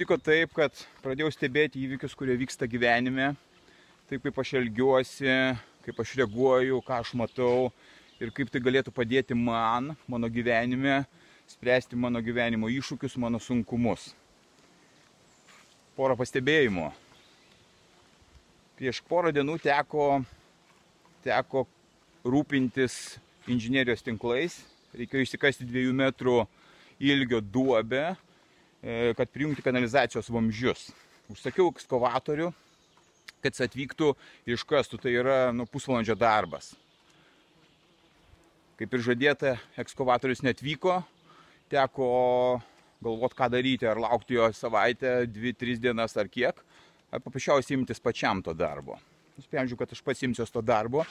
atsitiko taip, kad pradėjau stebėti įvykius, kurie vyksta gyvenime, taip kaip aš elgiuosi, kaip aš reaguoju, ką aš matau ir kaip tai galėtų padėti man, mano gyvenime, spręsti mano gyvenimo iššūkius, mano sunkumus. Porą pastebėjimų. Prieš porą dienų teko, teko rūpintis inžinierijos tinklais. Reikėjo išsikasti dviejų metrų ilgio duobę kad prijungti kanalizacijos vamzdžius. Užsakiau ekskavatorių, kad jis atvyktų ir iškastų. Tai yra nu, pusvalandžio darbas. Kaip ir žadėta, ekskavatorius netvyko. Teko galvoti, ką daryti, ar laukti jo savaitę, dvi, tris dienas ar kiek, ar paprasčiausiai imtis pačiam to darbo. Nusprendžiau, kad aš pats imsiuos to darbo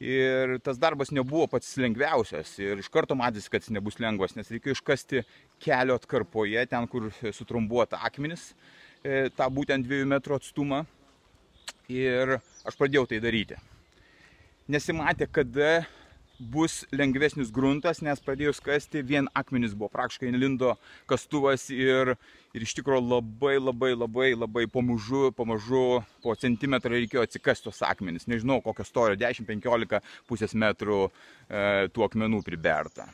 Ir tas darbas nebuvo pats lengviausias ir iš karto matys, kad jis nebus lengvas, nes reikėjo iškasti kelio atkarpoje, ten, kur sutrumbuota akmenis, e, tą būtent dviejų metrų atstumą. Ir aš pradėjau tai daryti. Nesimatė, kada bus lengvesnis gruntas, nes pradėjus kasti vien akmenys buvo, praktiškai lindo kastuvas ir, ir iš tikrųjų labai labai labai labai pamažu, pamažu po centimetrą reikėjo atsikasti tos akmenys. Nežinau kokio storio, 10-15 pusės metrų e, tų akmenų priberta.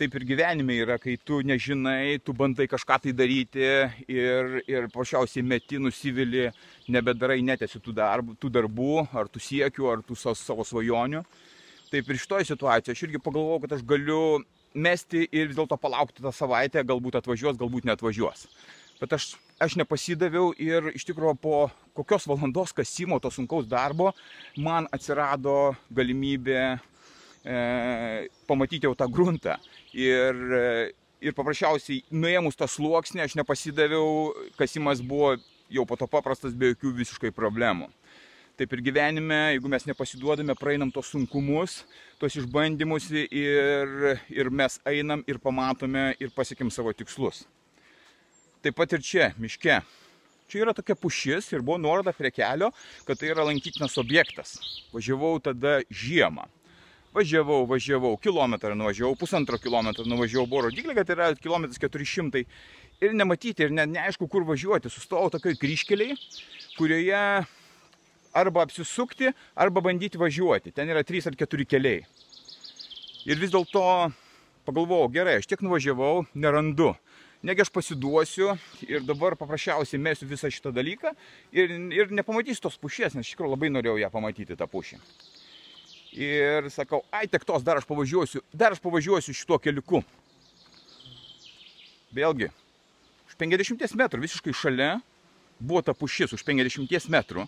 Taip ir gyvenime yra, kai tu nežinai, tu bandai kažką tai daryti ir, ir pašiausiai meti, nusivili, nebedarai, netesi tų darbų, tų darbų, ar tų siekių, ar tų savo svajonių. Taip ir šitoje situacijoje aš irgi pagalvojau, kad aš galiu mesti ir vis dėlto palaukti tą savaitę, galbūt atvažiuos, galbūt neatvažiuos. Bet aš, aš nepasidaviau ir iš tikrųjų po kokios valandos kasimo to sunkaus darbo man atsirado galimybė e, pamatyti jau tą gruntą. Ir, ir paprasčiausiai nuėmus tą sluoksnį aš nepasidaviau, kasimas buvo jau po to paprastas be jokių visiškai problemų. Taip ir gyvenime, jeigu mes nepasiduodame, praeinam tos sunkumus, tos išbandymus ir, ir mes einam ir pamatome ir pasiekim savo tikslus. Taip pat ir čia, miške. Čia yra tokia pušis ir buvo nuoroda prie kelio, kad tai yra lankytinas objektas. Važiavau tada žiemą. Važiavau, važiavau, kilometrą nuvažiavau, pusantro kilometro nuvažiavau, buvo rodiklė, kad yra kilometras 400 ir nematyti ir ne, neaišku, kur važiuoti. Sustojau tokioj kryškeliai, kurioje arba apsisukti, arba bandyti važiuoti. Ten yra 3 ar 4 keliai. Ir vis dėlto pagalvojau, gerai, aš tiek nuvažiavau, nerandu. Negi aš pasiduosiu ir dabar paprasčiausiai mėsiu visą šitą dalyką ir, ir nepamatysiu tos pušies, nes iš tikrųjų labai norėjau ją pamatyti, tą pušį. Ir sakau, ai, tiek tos, dar aš pavažiuosiu, dar aš pavažiuosiu šituo keliuku. Vėlgi, už 50 metrų visiškai šalia buvo ta pušis, už 50 metrų.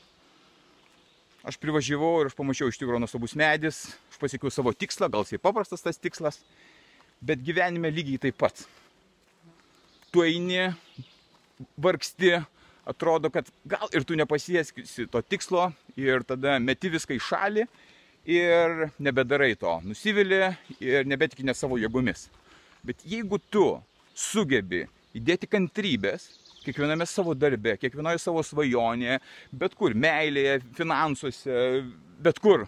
Aš privažiavau ir aš pamačiau iš tikrųjų nuostabus medis, aš pasiekiau savo tikslą, gal jisai paprastas tas tikslas, bet gyvenime lygiai taip pat. Tu eini, vargsti, atrodo, kad gal ir tu nepasieksi to tikslo ir tada meti viską į šalį ir nebedarai to, nusivili ir nebetikinė savo jėgomis. Bet jeigu tu sugebi įdėti kantrybės, kiekviename savo darbe, kiekvienoje savo svajonėje, bet kur, meilėje, finansuose, bet kur.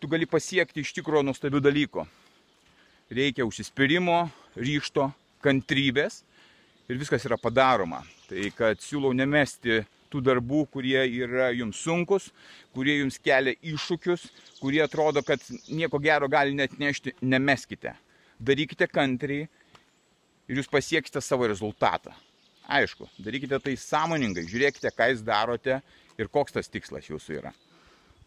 Tu gali pasiekti iš tikrųjų nuostabių dalykų. Reikia užsispyrimo, ryšto, kantrybės ir viskas yra padaroma. Tai kad siūlau nemesti tų darbų, kurie yra jums sunkus, kurie jums kelia iššūkius, kurie atrodo, kad nieko gero gali net nešti, nemeskite. Darykite kantriai ir jūs pasieksite savo rezultatą. Aišku, darykite tai sąmoningai, žiūrėkite, ką jūs darote ir koks tas tikslas jūsų yra.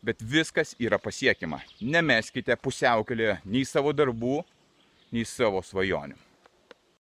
Bet viskas yra pasiekima. Nemeskite pusiaukelėje nei savo darbų, nei savo svajonių.